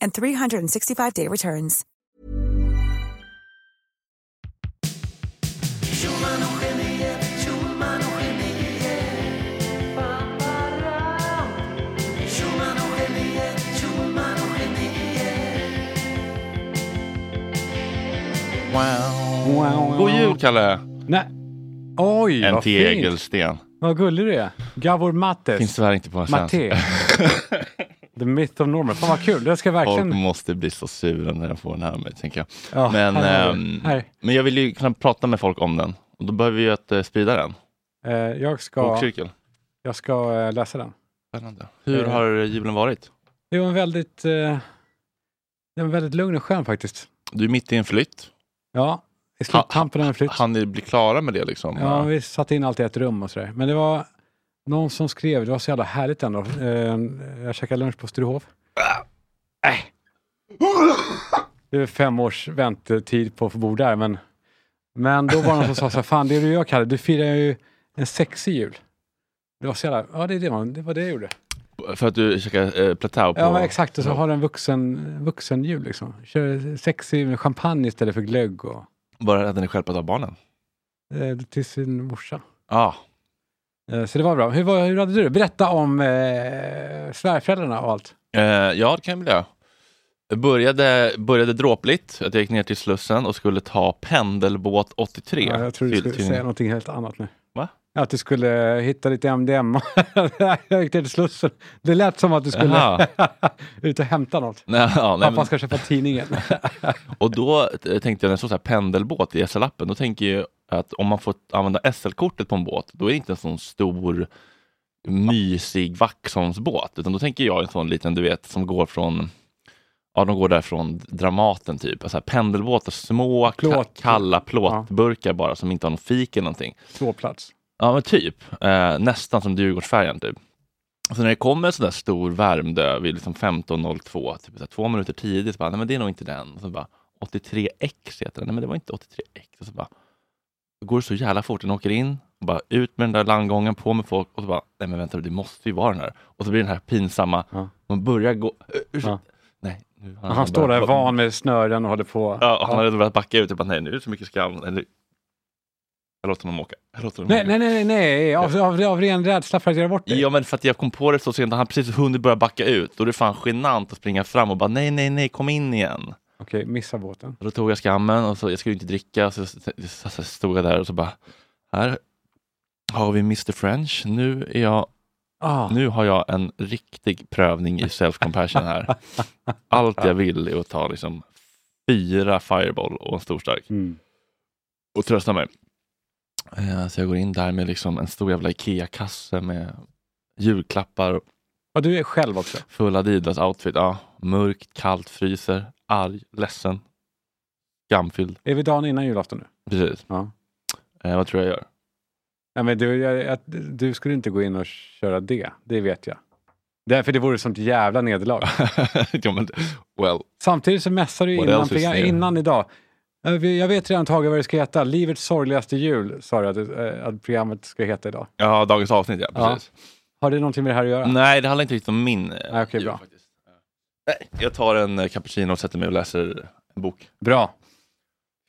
and 365-day returns. Wow. God jul, Kalle! Nej. Oj, En vad fint. tegelsten. Vad gullig du är. Gavor Mattes. Finns tyvärr inte på en svensk. Matte. The Myth of Norman. Fan vad kul. Det ska jag Folk verkligen... måste bli så sura när de får den här med mig, tänker jag. Ja, men, här ehm, Här. men jag vill ju kunna prata med folk om den. Och då behöver vi ju att eh, sprida den. Eh, jag ska, Bokcirkel. jag ska eh, läsa den. Spännande. Hur har julen varit? Det var en väldigt, det var väldigt lugn och skön faktiskt. Du är mitt i en flytt. Ja, i sluttampen av en flytt. Han bli klara med det liksom? Ja, vi satte in allt i ett rum och sådär. Men det var någon som skrev, det var så jävla härligt ändå. Eh, jag käkade lunch på Sturehof. Äh. Det är fem års väntetid på att få bo där, men, men då var det någon som sa så här, fan det du gör Kalle, du firar ju en sexig jul. Det var så jävla, ja det, är det, man, det var det jag gjorde. För att du käkar eh, plateau på... Ja exakt, och så har du en vuxen, vuxen jul liksom. Kör sexig med champagne istället för glögg och Bara att den är stjälpt av barnen? eh, till sin morsa. Ja. Eh, Så det var bra. Hur, var, hur hade du det? Berätta om eh, svärföräldrarna och allt. Eh, ja, det kan jag väl göra. Jag började, började dråpligt, att jag gick ner till Slussen och skulle ta pendelbåt 83. Ja, jag tror du skulle till- säga någonting helt annat nu. Va? Att du skulle hitta lite MDM. jag gick till Slussen. Det lät som att du skulle ut och hämta något. Nej, ja, nej, Pappa men, ska köpa tidningen. och då eh, tänkte jag, när det står så här pendelbåt i SL-appen, då tänker jag att om man får använda SL-kortet på en båt, då är det inte en sån stor mysig Vaxholmsbåt, utan då tänker jag en sån liten, du vet, som går från Ja, de går där från Dramaten typ. Alltså pendelbåtar, små, Plåt. kalla plåtburkar bara som inte har någon fik eller någonting. Tvåplats. Ja, men typ. Eh, nästan som Djurgårdsfärjan typ. Så när det kommer en sån där stor Värmdö vid liksom 15.02, typ så två minuter tidigt, så bara, nej men det är nog inte den. Och så bara, 83X heter den. Nej men det var inte 83X. Och så bara, går det så jävla fort. Den åker in, och bara ut med den där landgången, på med folk och så bara, nej men vänta det måste ju vara den här. Och så blir den här pinsamma, Ja. man börjar gå. Ja. Nej. Nu Han, han står där van med snören och håller på. Ja, han hade börjat backa ut och bara, nej nu är det så mycket skam. Eller, jag låter honom åka. Jag låter honom Nej, åka. nej, nej, nej. Av, av, av ren rädsla för att göra bort dig. Ja men för att jag kom på det så sent, han precis hunnit börja backa ut det är fan genant att springa fram och bara nej, nej, nej, kom in igen. Okej, missa båten. Och då tog jag skammen och så, jag skulle inte dricka, så, så, så, så stod jag där och så bara, här har vi Mr French, nu är jag Ah. nu har jag en riktig prövning i self-compassion här. Allt jag vill är att ta liksom fyra Fireball och en stor stark Mm. och trösta mig. Eh, Så jag går in där med liksom en stor jävla Ikea-kasse med julklappar Ja, du är själv också. Full Adidas-outfit, ja. Mörkt, kallt, fryser, arg, ledsen, skamfylld. Är vi dagen innan julafton nu? Precis. Ja. Eh, vad tror jag gör? Ja, men du, jag, jag, du skulle inte gå in och köra det, det vet jag. Därför det vore sånt jävla nederlag. ja, men, well, Samtidigt så mässar du innan, innan idag. Jag vet- Jag vet redan Tage vad det ska heta. Livets sorgligaste jul sa du att, det- att programmet ska heta idag. ja, dagens avsnitt, ja. Ja. Precis. Har det någonting med det här att göra? Nej, det handlar inte riktigt om min eh, Nej, okej, jul, bra. faktiskt. Nej, jag tar en eh, cappuccino och sätter mig och läser en bok. Bra.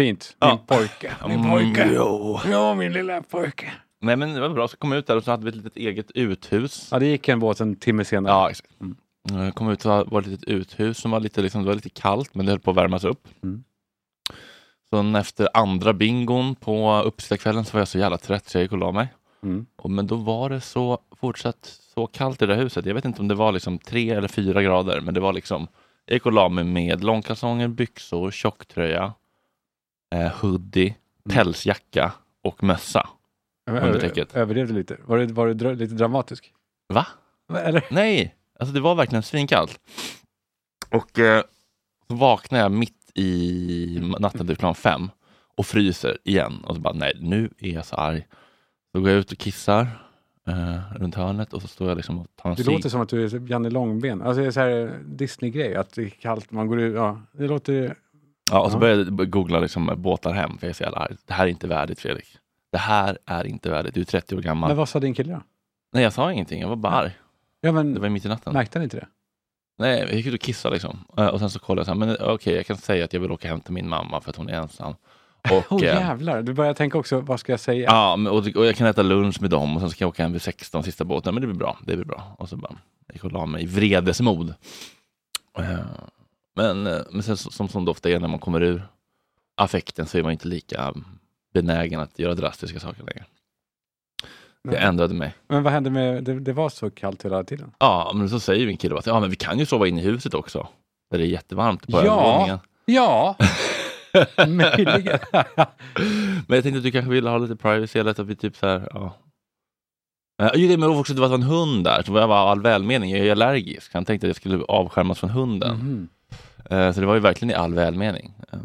Fint. Min Ja. pojke. Min Mm, pojke. jo. Ja, min lilla pojke. Nej, men det var bra. Så kom jag ut där och så hade vi ett litet eget uthus. Ja, det gick en båt en timme senare. Ja, exakt. Mm. Jag kom ut och var ett litet uthus som var lite, liksom, det var lite kallt, men det höll på att värmas upp. Mm. Sen efter andra bingon på uppsittarkvällen så var jag så jävla trött så jag gick och la mig. Mm. Och, men då var det så fortsatt så kallt i det huset. Jag vet inte om det var liksom tre eller fyra grader, men det var liksom jag gick och la mig med långkalsonger, byxor, tjocktröja, eh, hoodie, Mm. pälsjacka och mössa. Under täcket. Överdrev du lite? Var du, var du dra, lite dramatisk? Va? Eller? Nej, alltså det var verkligen svinkallt. Och eh, så vaknade jag mitt i natten till klockan fem och fryser igen. Och så bara, nej, nu är jag så arg. Så går jag ut och kissar eh, runt hörnet och så står jag liksom och tar en Det cigg. låter som att du är Janne Långben. Alltså det är så här Disney-grej, att det är kallt, man går ut, ja. Det låter... Ja, och så Ja. började jag googla liksom, båtar hem, för jag är så jävla arg. Det här är inte värdigt Fredrik. Det här är inte värdigt. Du är 30 år gammal. Men vad sa din kille då? Nej, jag sa ingenting. Jag var bara arg. Ja men, Det var mitt i natten. märkte han inte det? Nej, jag gick ut och kissade liksom. Eh, Och sen så kollade jag så här, men eh, okej, jag kan säga att jag vill åka hem till min mamma för att hon är ensam. Och, eh, jävlar, du börjar tänka också, vad ska jag säga? ja, och, och jag kan äta lunch med dem och sen ska jag åka hem vid 16 sista båten. Men det blir bra, det blir bra. Och så bara, jag gick och la mig i vredesmod. Men, men sen som, som det ofta är när man kommer ur affekten så är man inte lika benägen att göra drastiska saker längre. Det Nej. ändrade mig. Men vad hände med, det, det var så kallt hela tiden? Ja, men så säger min kille att ja, men vi kan ju sova inne i huset också. Där det är jättevarmt på Ja. övervåningen. Ja, möjligen. Men jag tänkte att du kanske ville ha lite privacy eller att vi typ så här, ja. Jo, det men också det var en hund där, så jag var all välmening. Jag är allergisk. Han tänkte att jag skulle avskärmas från hunden. Eh, Så det var ju verkligen i all välmening. Eh,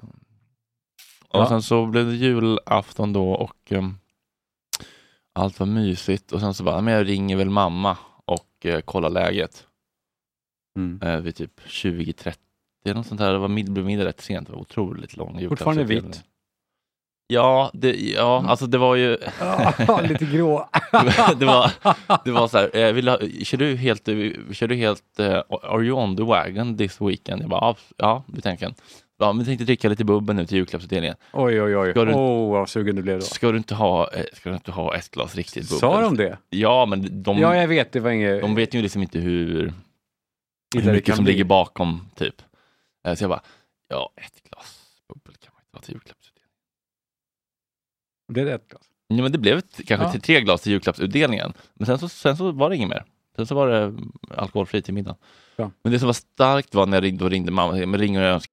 Och Ja. sen så blev det julafton då och ehm, allt var mysigt. Och sen så bara, men jag ringer väl mamma och eh, kollar läget. Mm. Eh, vid typ 20.30 eller något sånt där. Det var mid, blev middag rätt sent. Det var otroligt lång Fortfarande julklappsutdelning. vitt? Ja, det, ja, alltså det var ju... Ja, lite grå. det, var, det var så här, eh, vill du, kör du helt, kör du helt, eh, are you on the wagon this weekend? Jag bara, ja, det tänker jag. Ja, men jag tänkte dricka lite bubbel nu till julklappsutdelningen. Oj, oj, oj. Ska du- Åh, vad sugen du blev då. Ska du inte ha, eh, ska du inte ha ett glas riktigt bubbel? Sa de det? Ja, men de, Ja, jag vet. Det var inget... de vet ju liksom inte hur, hur det mycket som bli. ligger bakom, typ. Eh, Så jag bara, ja, ett glas bubbel kan man inte ha till julklappsutdelningen. Det är rätt glas. Ja, men det blev ett, kanske Ja. till tre glas till julklappsutdelningen. Men sen så, sen så var det inget mer. Sen så var det alkoholfri till middagen. Ja. Men det som var starkt var när jag ringde, då ringde mamma. Men ringer önskar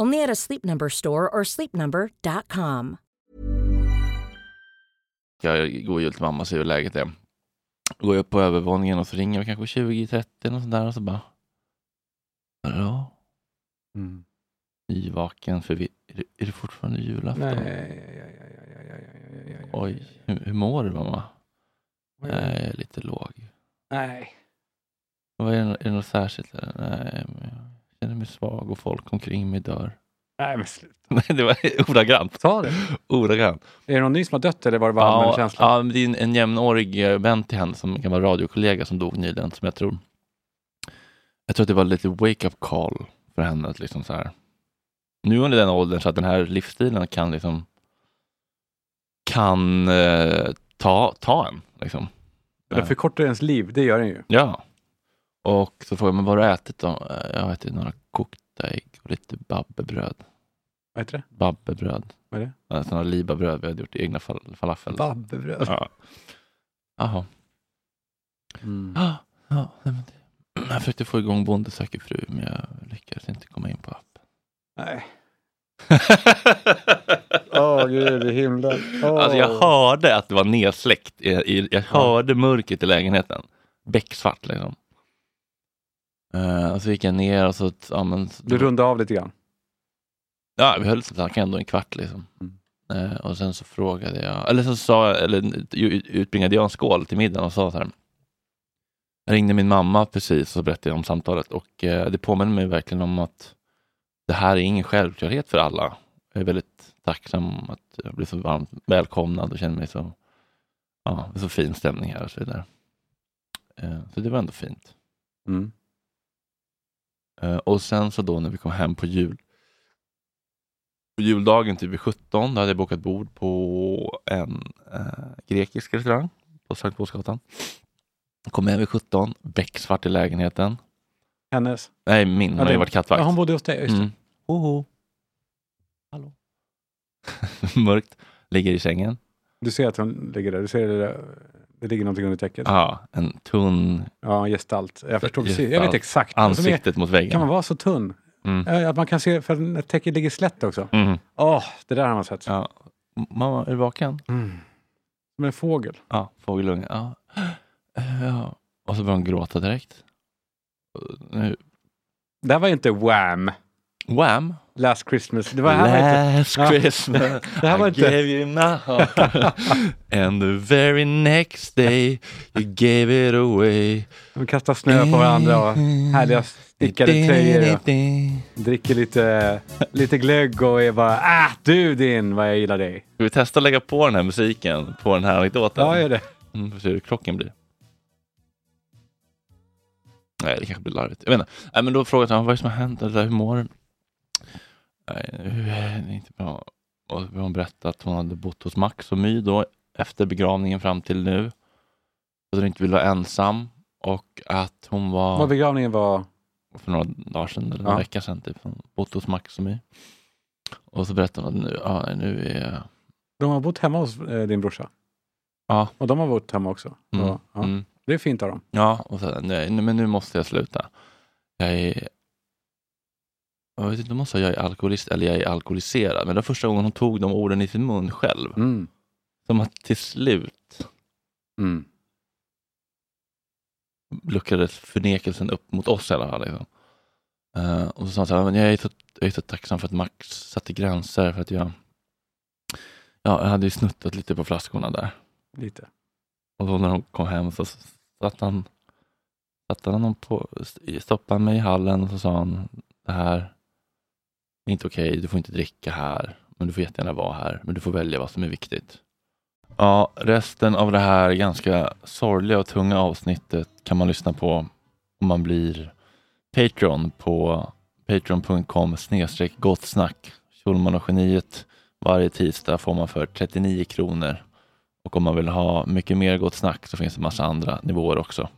Only at a Sleep Number store or sleepnumber.com. Jag går ju till mamma och ser hur läget är. Går upp på övervåningen och så ringer jag kanske 20-30 och sådär och så bara. Hallå? Mm. Nyvaken för vi, är, det, är det fortfarande julafton? Nej, nej, nej, Oj, hur, hur, mår du mamma? Nej, jag är lite låg. Nej. Vad är det, är det något särskilt? Nej, men känner mig svag och folk omkring mig dör. Nej, men sluta. Nej, det var ordagrant. Ta det. ordagrant. Är det någon ny som har dött eller var det bara allmän Ja, känsla? ja, det är en, en jämnårig eh, vän till henne som kan vara radiokollega som dog nyligen som jag tror jag tror att det var lite wake-up call för henne att liksom så här nu under den åldern så att den här livsstilen kan liksom kan eh, ta, ta en liksom. Den förkortar ens liv, det gör den ju. Ja. Och så frågade man vad har du ätit då? Eh, Jag har ätit några kokta ägg och lite babbebröd. Vad heter det? Babbebröd. Vad är det? Sådana libabröd vi hade gjort i egna fal- falafel. Babbebröd. Ja. Jaha. Mm. Ja, ja, nej, men det. Jag försökte få igång Bonde söker fru, men jag lyckades inte komma in på appen. Nej. Åh gud i himlen. Åh. Alltså jag hörde att det var nedsläckt. Jag hörde mörkret i lägenheten. Becksvart liksom. Uh, och så gick jag ner och så, ja men. Du rundade av lite grann. Ja, vi höll snackade ändå en kvart liksom. Mm. Eh, och sen så frågade jag, eller så sa eller utbringade jag en skål till middagen och sa så här. Jag ringde min mamma precis och berättade om samtalet och eh, det påminner mig verkligen om att det här är ingen självklarhet för alla. Jag är väldigt tacksam att jag blir så varmt välkomnad och känner mig så, ja, så fin stämning här och så vidare. Så det var ändå fint. Mm. Eh, och sen så då när vi kom hem på jul på juldagen typ vid 17, då hade jag bokat bord på en eh, grekisk restaurang på Sankt Paulsgatan. Kom hem vid 17, becksvart i lägenheten. Hennes. Nej, min. Hon Ja, har ju det- varit kattvakt. Ja, hon bodde hos dig. Just det. Mm. Hoho. Hallå. Mörkt. Ligger i sängen. Du ser att hon ligger där. Du ser det, där. Det ligger någonting under täcket. Ja, en tunn Ja, gestalt. Jag förstår precis. Jag Gestalt. vet exakt. vad som är- ansiktet mot väggen. Kan man vara så tunn? Mm. Att man kan se, för när täcket ligger slätt också. Mm. Åh, det där har man sett. Ja. Mamma, är du vaken? Mm. Som en fågel. Ja, fågelunge. Ja. Ja. Och så börjar hon gråta direkt. Nu. Det här var inte Wham! Wham! Last Christmas. Det var här var inte... Last Ja. Christmas Det här var I inte- gave you my heart And the very next day You gave it away De kastar snö på varandra och härliga stickade tröjor. Och dricker lite, lite glögg och är bara ah du din vad jag gillar dig. Ska vi testa att lägga på den här musiken på den här anekdoten? Ja, gör det. Mm, får se hur krocken blir. Nej, det kanske blir larvigt. Jag vet inte. Nej, men då frågade han vad är det som har hänt? Eller hur mår du? Nej, det är inte bra. Och hon berättade att hon hade bott hos Max och My då efter begravningen fram till nu. Att hon inte ville vara ensam och att hon var Vad begravningen var. för några dagar sedan, eller Ja. vecka sedan, typ, hon bott hos Max och My. Och så berättade hon att nu, ja, nu är De har bott hemma hos eh, din brorsa. Ja. Och de har bott hemma också. Mm, ja. mm. Det är fint av dem. Ja, och så, nej, men nu måste jag sluta. Jag är... Jag vet inte om hon sa jag är alkoholist eller jag är alkoholiserad, men det var första gången hon tog de orden i sin mun själv. Mm. Som att till slut Mm. luckrades förnekelsen upp mot oss i alla fall. Liksom. Eh, och så sa hon så här, men jag är, så, jag är så tacksam för att Max satte gränser för att jag, ja, jag hade ju snuttat lite på flaskorna där. Lite. Och då när hon kom hem så satt han, satte han på, stoppade mig i hallen och så sa han det här är inte okej, du får inte dricka här, men du får jättegärna vara här, men du får välja vad som är viktigt. Ja, resten av det här ganska sorgliga och tunga avsnittet kan man lyssna på om man blir Patreon på patreon.com snedstreck gott snack. Schulman och geniet varje tisdag får man för 39 kronor. Och om man vill ha mycket mer gott snack så finns det massa andra nivåer också.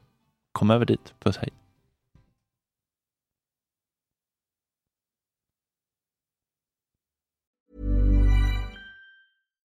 Kom över dit. Puss hej.